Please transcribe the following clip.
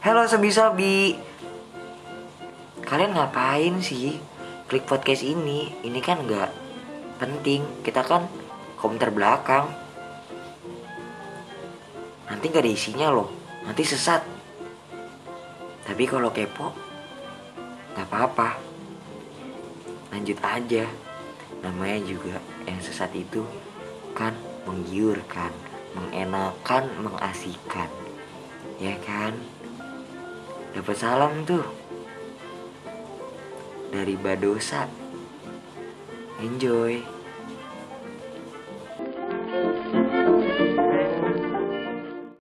Halo Sobi-Sobi. Kalian ngapain sih? Klik podcast ini. Ini kan nggak penting. Kita kan komentar belakang. Nanti nggak ada isinya loh. Nanti sesat. Tapi kalau kepo nggak apa-apa. Lanjut aja. Namanya juga yang sesat itu Kan menggiurkan Mengenakan, mengasihkan. Ya kan Dapat salam tuh. Dari Badosa. Enjoy